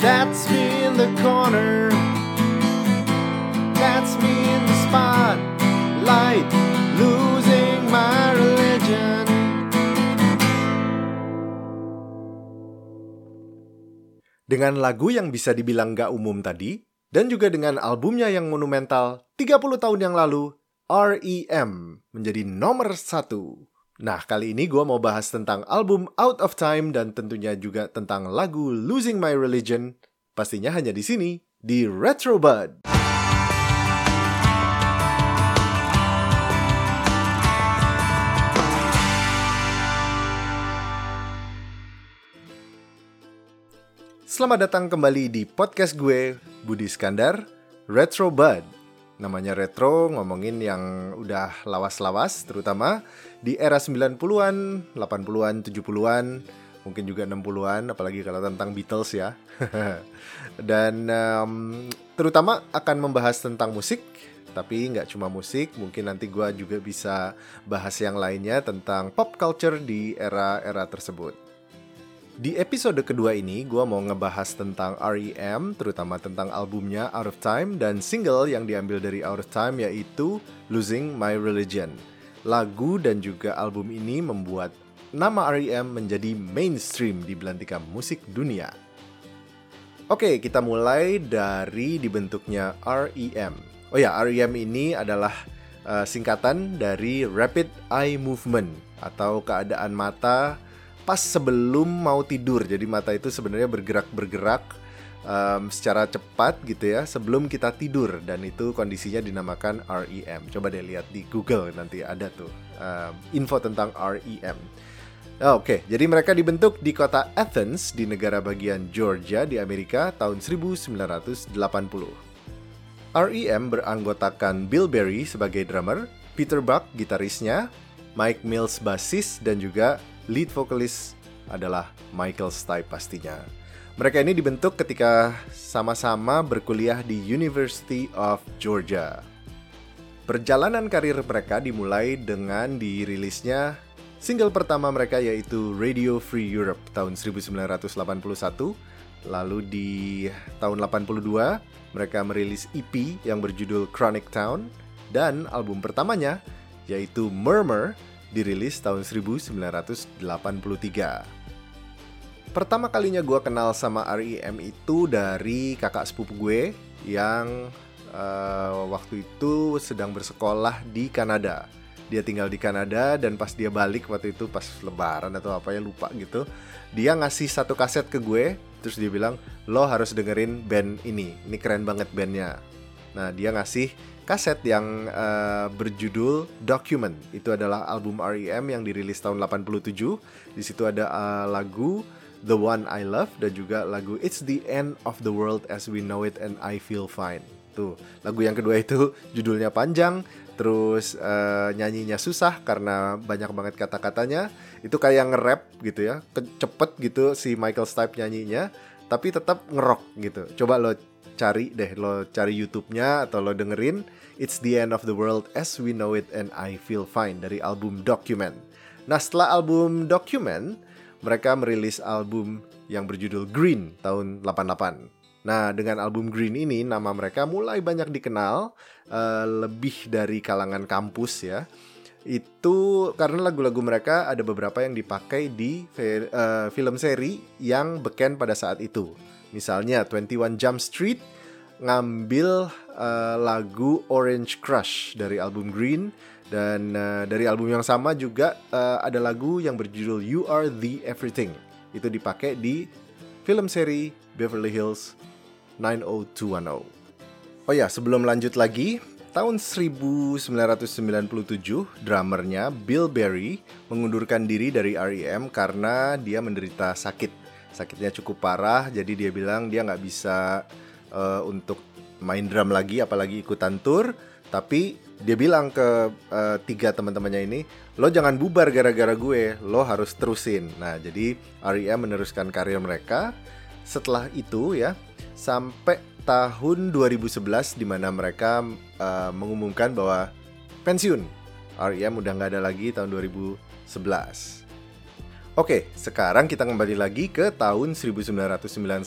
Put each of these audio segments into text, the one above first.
That's me in the corner. That's me in the spotlight, losing my religion. Dengan lagu yang bisa dibilang gak umum tadi, dan juga dengan albumnya yang monumental 30 tahun yang lalu, R.E.M. menjadi nomor satu. Nah, kali ini gue mau bahas tentang album Out of Time dan tentunya juga tentang lagu Losing My Religion. Pastinya hanya di sini, di Retrobud. Selamat datang kembali di podcast gue, Budi Skandar, Retro Bud. Namanya retro, ngomongin yang udah lawas-lawas, terutama di era 90-an, 80-an, 70-an, mungkin juga 60-an, apalagi kalau tentang Beatles ya. Dan um, terutama akan membahas tentang musik, tapi nggak cuma musik, mungkin nanti gue juga bisa bahas yang lainnya tentang pop culture di era-era tersebut. Di episode kedua ini, gue mau ngebahas tentang R.E.M., terutama tentang albumnya Out of Time dan single yang diambil dari Out of Time yaitu Losing My Religion. Lagu dan juga album ini membuat nama R.E.M. menjadi mainstream di belantika musik dunia. Oke, kita mulai dari dibentuknya REM. Oh ya, REM ini adalah uh, singkatan dari Rapid Eye Movement atau keadaan mata pas sebelum mau tidur. Jadi mata itu sebenarnya bergerak-bergerak um, secara cepat gitu ya sebelum kita tidur dan itu kondisinya dinamakan REM. Coba deh lihat di Google nanti ada tuh um, info tentang REM. Oh, Oke, okay. jadi mereka dibentuk di kota Athens di negara bagian Georgia di Amerika tahun 1980. REM beranggotakan Bill Berry sebagai drummer, Peter Buck gitarisnya, Mike Mills bassis dan juga lead vokalis adalah Michael Stipe pastinya. Mereka ini dibentuk ketika sama-sama berkuliah di University of Georgia. Perjalanan karir mereka dimulai dengan dirilisnya single pertama mereka yaitu Radio Free Europe tahun 1981. Lalu di tahun 82 mereka merilis EP yang berjudul Chronic Town dan album pertamanya yaitu Murmur dirilis tahun 1983. Pertama kalinya gue kenal sama REM itu dari kakak sepupu gue yang uh, waktu itu sedang bersekolah di Kanada. Dia tinggal di Kanada dan pas dia balik waktu itu pas lebaran atau apa ya lupa gitu. Dia ngasih satu kaset ke gue, terus dia bilang, lo harus dengerin band ini, ini keren banget bandnya. Nah dia ngasih kaset yang uh, berjudul Document. Itu adalah album REM yang dirilis tahun 87. Di situ ada uh, lagu The One I Love dan juga lagu It's the End of the World as We Know It and I Feel Fine. Tuh, lagu yang kedua itu judulnya panjang, terus uh, nyanyinya susah karena banyak banget kata-katanya. Itu kayak nge-rap gitu ya, cepet gitu si Michael Stipe nyanyinya, tapi tetap ngerok gitu. Coba lo cari deh, lo cari YouTube-nya atau lo dengerin It's the End of the World as We Know It and I Feel Fine dari album Document. Nah setelah album Document, mereka merilis album yang berjudul Green tahun 88. Nah dengan album Green ini nama mereka mulai banyak dikenal uh, lebih dari kalangan kampus ya. Itu karena lagu-lagu mereka ada beberapa yang dipakai di uh, film seri yang beken pada saat itu. Misalnya 21 Jump Street ngambil uh, lagu Orange Crush dari album Green dan uh, dari album yang sama juga uh, ada lagu yang berjudul You Are the Everything. Itu dipakai di film seri Beverly Hills 90210. Oh ya, sebelum lanjut lagi, tahun 1997 drummernya Bill Berry mengundurkan diri dari REM karena dia menderita sakit. Sakitnya cukup parah, jadi dia bilang dia nggak bisa uh, untuk main drum lagi apalagi ikutan tour. Tapi dia bilang ke uh, tiga teman-temannya ini lo jangan bubar gara-gara gue lo harus terusin. Nah jadi R.E.M meneruskan karir mereka. Setelah itu ya sampai tahun 2011 di mana mereka uh, mengumumkan bahwa pensiun. R.E.M udah nggak ada lagi tahun 2011 Oke, sekarang kita kembali lagi ke tahun 1991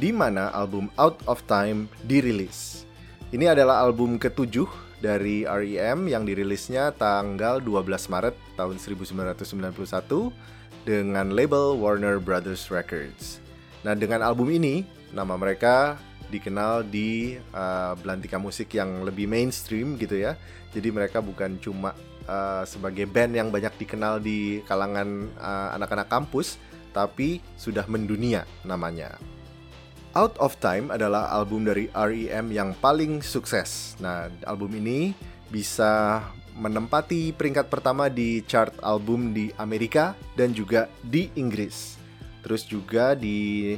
di mana album Out of Time dirilis. Ini adalah album ketujuh dari REM yang dirilisnya tanggal 12 Maret tahun 1991 dengan label Warner Brothers Records. Nah, dengan album ini, nama mereka dikenal di uh, belantika musik yang lebih mainstream gitu ya. Jadi mereka bukan cuma uh, sebagai band yang banyak dikenal di kalangan uh, anak-anak kampus, tapi sudah mendunia namanya. Out of Time adalah album dari REM yang paling sukses. Nah, album ini bisa menempati peringkat pertama di chart album di Amerika dan juga di Inggris. Terus juga di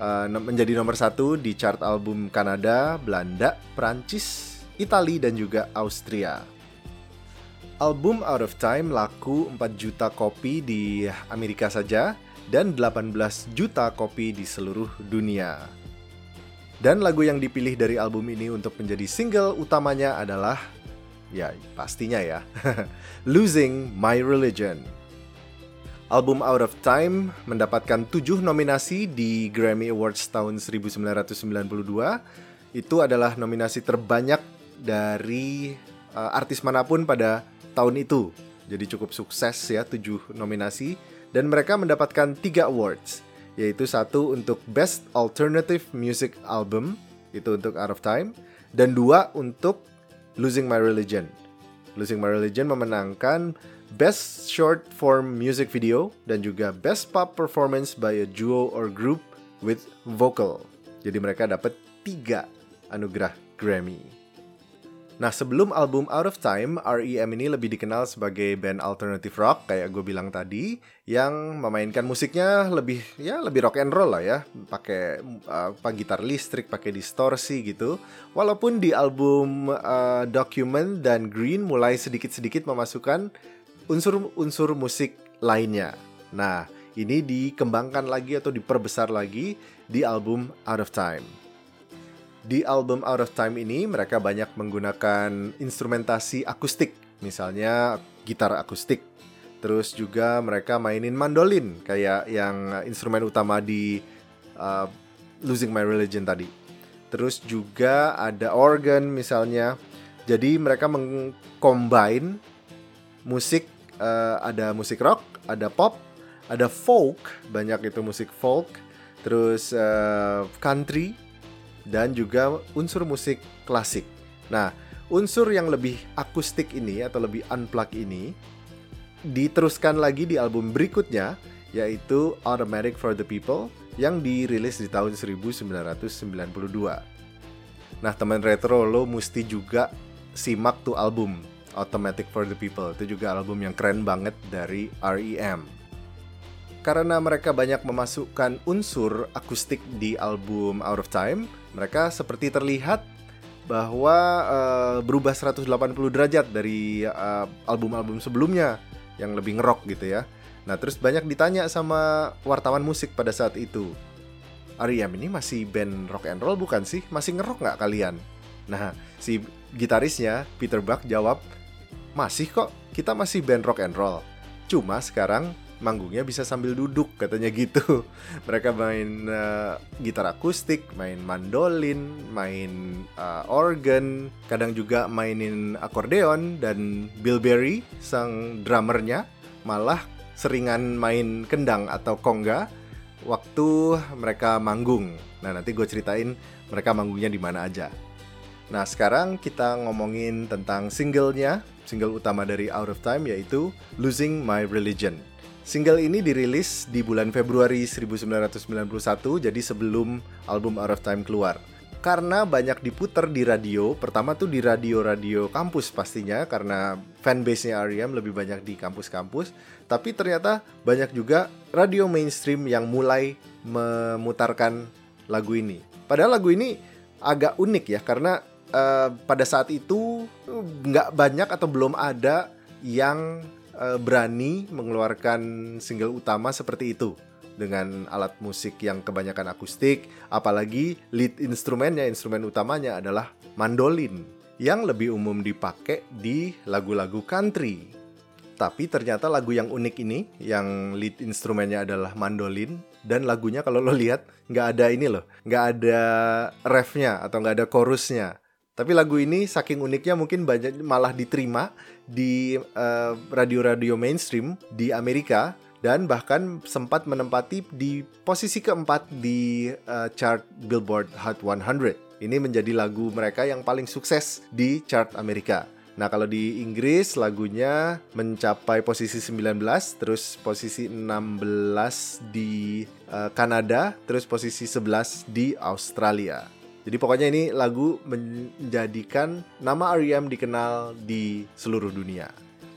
uh, menjadi nomor satu di chart album Kanada, Belanda, Prancis, Italia dan juga Austria. Album Out of Time laku 4 juta kopi di Amerika saja dan 18 juta kopi di seluruh dunia. Dan lagu yang dipilih dari album ini untuk menjadi single utamanya adalah ya pastinya ya Losing My Religion. Album Out of Time mendapatkan 7 nominasi di Grammy Awards tahun 1992. Itu adalah nominasi terbanyak dari uh, artis mana pun pada tahun itu. Jadi cukup sukses ya, 7 nominasi dan mereka mendapatkan 3 awards, yaitu satu untuk Best Alternative Music Album, itu untuk Out of Time, dan dua untuk Losing My Religion. Losing My Religion memenangkan Best Short Form Music Video dan juga Best Pop Performance by a Duo or Group with Vocal. Jadi mereka dapat tiga anugerah Grammy. Nah sebelum album Out of Time, REM ini lebih dikenal sebagai band alternative rock kayak gue bilang tadi, yang memainkan musiknya lebih ya lebih rock and roll lah ya, pakai uh, gitar listrik, pakai distorsi gitu. Walaupun di album uh, Document dan Green mulai sedikit-sedikit memasukkan unsur-unsur musik lainnya. Nah ini dikembangkan lagi atau diperbesar lagi di album Out of Time. Di album Out of Time ini mereka banyak menggunakan instrumentasi akustik, misalnya gitar akustik. Terus juga mereka mainin mandolin kayak yang instrumen utama di uh, Losing My Religion tadi. Terus juga ada organ misalnya. Jadi mereka mengcombine musik uh, ada musik rock, ada pop, ada folk, banyak itu musik folk, terus uh, country, dan juga unsur musik klasik. Nah, unsur yang lebih akustik ini atau lebih unplug ini diteruskan lagi di album berikutnya yaitu Automatic for the People yang dirilis di tahun 1992. Nah, teman retro lo mesti juga simak tuh album Automatic for the People. Itu juga album yang keren banget dari REM karena mereka banyak memasukkan unsur akustik di album Out of Time, mereka seperti terlihat bahwa uh, berubah 180 derajat dari eh, album-album sebelumnya yang lebih ngerok gitu ya. Nah, terus banyak ditanya sama wartawan musik pada saat itu. Ariam ini masih band rock and roll bukan sih? Masih ngerok nggak kalian? Nah, si gitarisnya Peter Buck jawab, masih kok, kita masih band rock and roll. Cuma sekarang manggungnya bisa sambil duduk katanya gitu. Mereka main uh, gitar akustik, main mandolin, main uh, organ, kadang juga mainin akordeon dan Bill Berry sang drummernya malah seringan main kendang atau kongga waktu mereka manggung. Nah, nanti gue ceritain mereka manggungnya di mana aja. Nah, sekarang kita ngomongin tentang singlenya, single utama dari Out of Time yaitu Losing My Religion. Single ini dirilis di bulan Februari 1991, jadi sebelum album Out of Time keluar. Karena banyak diputer di radio, pertama tuh di radio-radio kampus pastinya, karena fanbase-nya R.E.M. lebih banyak di kampus-kampus. Tapi ternyata banyak juga radio mainstream yang mulai memutarkan lagu ini. Padahal lagu ini agak unik ya, karena uh, pada saat itu nggak banyak atau belum ada yang uh, berani mengeluarkan single utama seperti itu dengan alat musik yang kebanyakan akustik, apalagi lead instrumennya, instrumen utamanya adalah mandolin yang lebih umum dipakai di lagu-lagu country. tapi ternyata lagu yang unik ini, yang lead instrumennya adalah mandolin, dan lagunya kalau lo lihat nggak ada ini loh, nggak ada refnya atau nggak ada chorusnya. Tapi lagu ini saking uniknya mungkin banyak malah diterima di eh, radio-radio uh, mainstream di Amerika dan bahkan sempat menempati di posisi keempat di uh, chart Billboard Hot 100. Ini menjadi lagu mereka yang paling sukses di chart Amerika. Nah, kalau di Inggris lagunya mencapai posisi 19, terus posisi 16 di uh, Kanada, terus posisi 11 di Australia. Jadi pokoknya ini lagu menjadikan nama R.E.M. dikenal di seluruh dunia.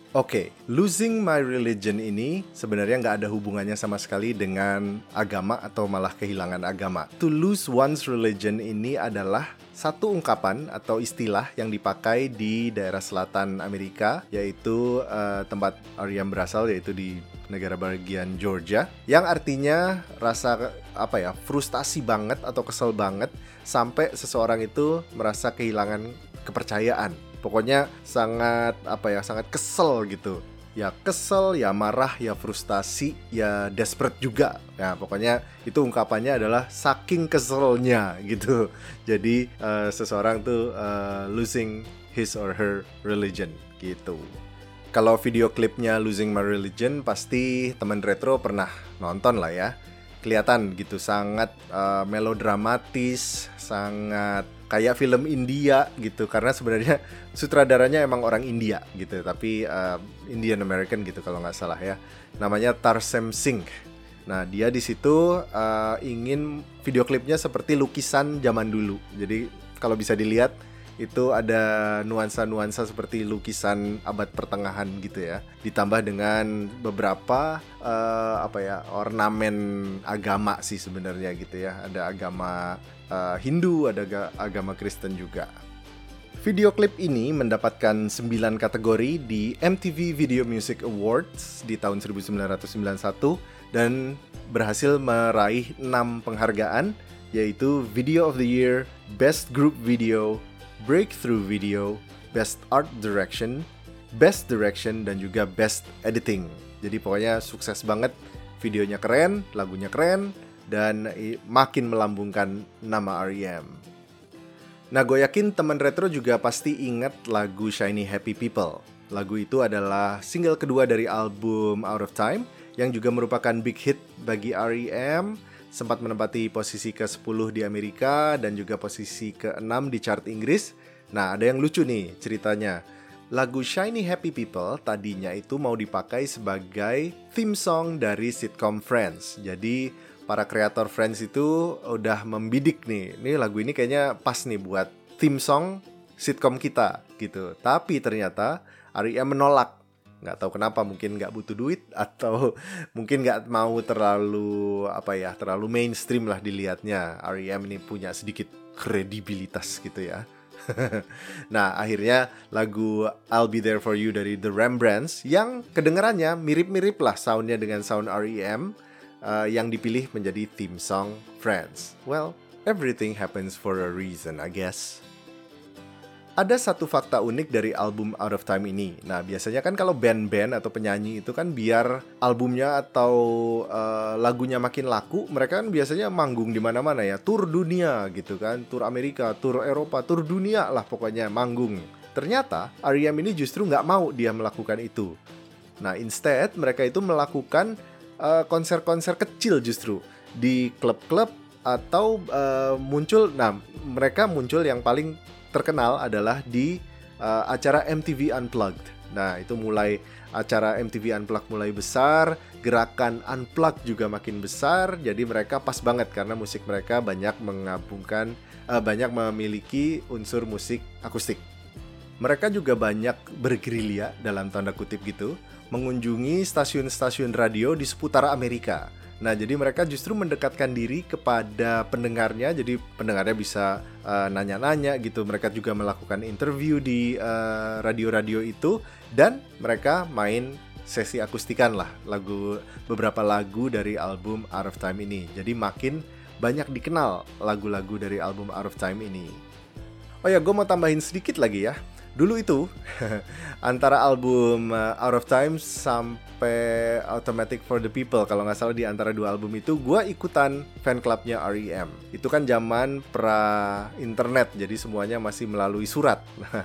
Oke, okay, losing my religion ini sebenarnya nggak ada hubungannya sama sekali dengan agama atau malah kehilangan agama. To lose one's religion ini adalah satu ungkapan atau istilah yang dipakai di daerah selatan Amerika, yaitu uh, tempat Aryam berasal, yaitu di negara bagian Georgia, yang artinya rasa apa ya frustasi banget atau kesel banget sampai seseorang itu merasa kehilangan kepercayaan. Pokoknya sangat apa ya sangat kesel gitu. Ya kesel ya marah ya frustasi ya desperate juga. Ya pokoknya itu ungkapannya adalah saking keselnya gitu. Jadi uh, seseorang tuh uh, losing his or her religion gitu kalau video klipnya losing my religion pasti teman retro pernah nonton lah ya. Kelihatan gitu sangat uh, melodramatis sangat kayak film India gitu. Karena sebenarnya sutradaranya emang orang India gitu tapi uh, Indian American gitu kalau nggak salah ya. Namanya Tarsem Singh. Nah dia di situ uh, ingin video klipnya seperti lukisan zaman dulu. Jadi kalau bisa dilihat itu ada nuansa-nuansa seperti lukisan abad pertengahan gitu ya. Ditambah dengan beberapa uh, apa ya ornamen agama sih sebenarnya gitu ya. Ada agama uh, Hindu ada agama Kristen juga. Video klip ini mendapatkan 9 kategori di MTV Video Music Awards di tahun 1991 dan berhasil meraih 6 penghargaan yaitu Video of the Year, Best Group Video, Breakthrough Video, Best Art Direction, Best Direction, dan juga Best Editing. Jadi pokoknya sukses banget, videonya keren, lagunya keren, dan makin melambungkan nama R.E.M. Nah, gue yakin teman retro juga pasti ingat lagu Shiny Happy People. Lagu itu adalah single kedua dari album Out of Time, yang juga merupakan big hit bagi R.E.M., sempat menempati posisi ke-10 di Amerika dan juga posisi ke-6 di chart Inggris. Nah, ada yang lucu nih ceritanya. Lagu Shiny Happy People tadinya itu mau dipakai sebagai theme song dari sitcom Friends. Jadi para kreator Friends itu udah membidik nih. Nih lagu ini kayaknya pas nih buat theme song sitcom kita gitu. Tapi ternyata Arya menolak nggak tahu kenapa mungkin nggak butuh duit atau mungkin nggak mau terlalu apa ya terlalu mainstream lah dilihatnya. R.E.M ini punya sedikit kredibilitas gitu ya. Nah akhirnya lagu I'll Be There For You dari The Rembrandts yang kedengarannya mirip-mirip lah soundnya dengan sound R.E.M uh, yang dipilih menjadi theme song Friends. Well everything happens for a reason I guess ada satu fakta unik dari album Out of Time ini. Nah, biasanya kan kalau band-band atau penyanyi itu kan biar albumnya atau uh, lagunya makin laku, mereka kan biasanya manggung di mana-mana ya, tur dunia gitu kan, tur Amerika, tur Eropa, tur dunia lah pokoknya manggung. Ternyata R.E.M ini justru nggak mau dia melakukan itu. Nah, instead mereka itu melakukan eh, konser-konser uh, kecil justru di klub-klub atau uh, muncul, nah mereka muncul yang paling terkenal adalah di uh, acara MTV Unplugged. Nah, itu mulai acara MTV Unplugged mulai besar, gerakan Unplugged juga makin besar. Jadi mereka pas banget karena musik mereka banyak mengabungkan uh, banyak memiliki unsur musik akustik. Mereka juga banyak bergerilya dalam tanda kutip gitu, mengunjungi stasiun-stasiun radio di seputar Amerika Nah, jadi mereka justru mendekatkan diri kepada pendengarnya, jadi pendengarnya bisa uh, nanya-nanya gitu. Mereka juga melakukan interview di eh, radio-radio itu dan mereka main sesi akustikan lah lagu beberapa lagu dari album Out of Time ini. Jadi makin banyak dikenal lagu-lagu dari album Out of Time ini. Oh ya, gue mau tambahin sedikit lagi ya. Dulu itu antara album uh, Out of Time sampai Automatic for the People kalau nggak salah di antara dua album itu gue ikutan fan clubnya REM itu kan zaman pra internet jadi semuanya masih melalui surat.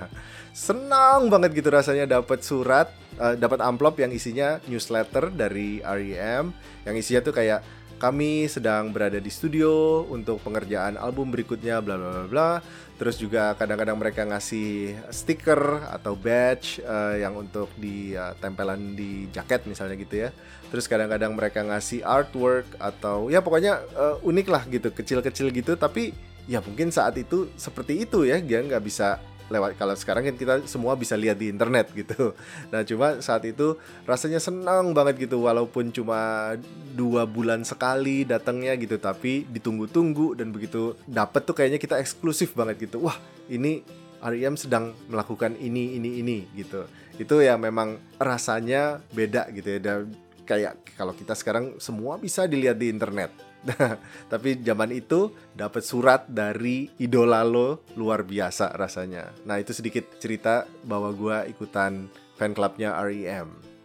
Senang banget gitu rasanya dapat surat uh, dapat amplop yang isinya newsletter dari REM yang isinya tuh kayak kami sedang berada di studio untuk pengerjaan album berikutnya bla bla bla bla. Terus juga kadang-kadang mereka ngasih stiker atau badge uh, yang untuk di uh, tempelan di jaket misalnya gitu ya. Terus kadang-kadang mereka ngasih artwork atau ya pokoknya uh, unik lah gitu kecil-kecil gitu. Tapi ya mungkin saat itu seperti itu ya dia nggak bisa lewat kalau sekarang kan kita semua bisa lihat di internet gitu. Nah cuma saat itu rasanya senang banget gitu walaupun cuma dua bulan sekali datangnya gitu tapi ditunggu-tunggu dan begitu dapat tuh kayaknya kita eksklusif banget gitu. Wah ini R.E.M sedang melakukan ini ini ini gitu. Itu ya memang rasanya beda gitu ya. Dan kayak kalau kita sekarang semua bisa dilihat di internet tapi zaman itu dapat surat dari idola lo luar biasa rasanya. Nah itu sedikit cerita bahwa gue ikutan fan clubnya REM.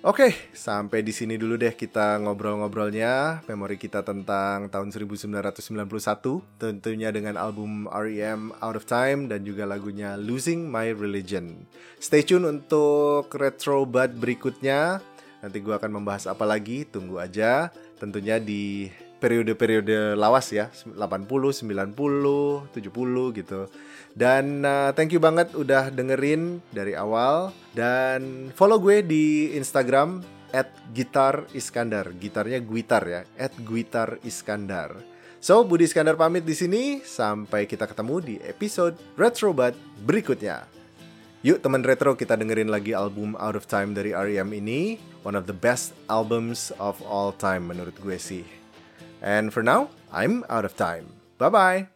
Oke, sampai di sini dulu deh kita ngobrol-ngobrolnya, memori kita tentang tahun 1991, tentunya dengan album REM Out of Time dan juga lagunya Losing My Religion. Stay tune untuk retro bud berikutnya. Nanti gue akan membahas apa lagi, tunggu aja. Tentunya di periode-periode lawas ya 80, 90, 70 gitu. Dan uh, thank you banget udah dengerin dari awal. Dan follow gue di Instagram at gitar iskandar. Gitarnya guitar ya at guitar iskandar. So Budi Iskandar pamit di sini. Sampai kita ketemu di episode Retrobot berikutnya. Yuk teman retro kita dengerin lagi album Out of Time dari R.E.M ini. One of the best albums of all time menurut gue sih And for now, I'm out of time. Bye bye.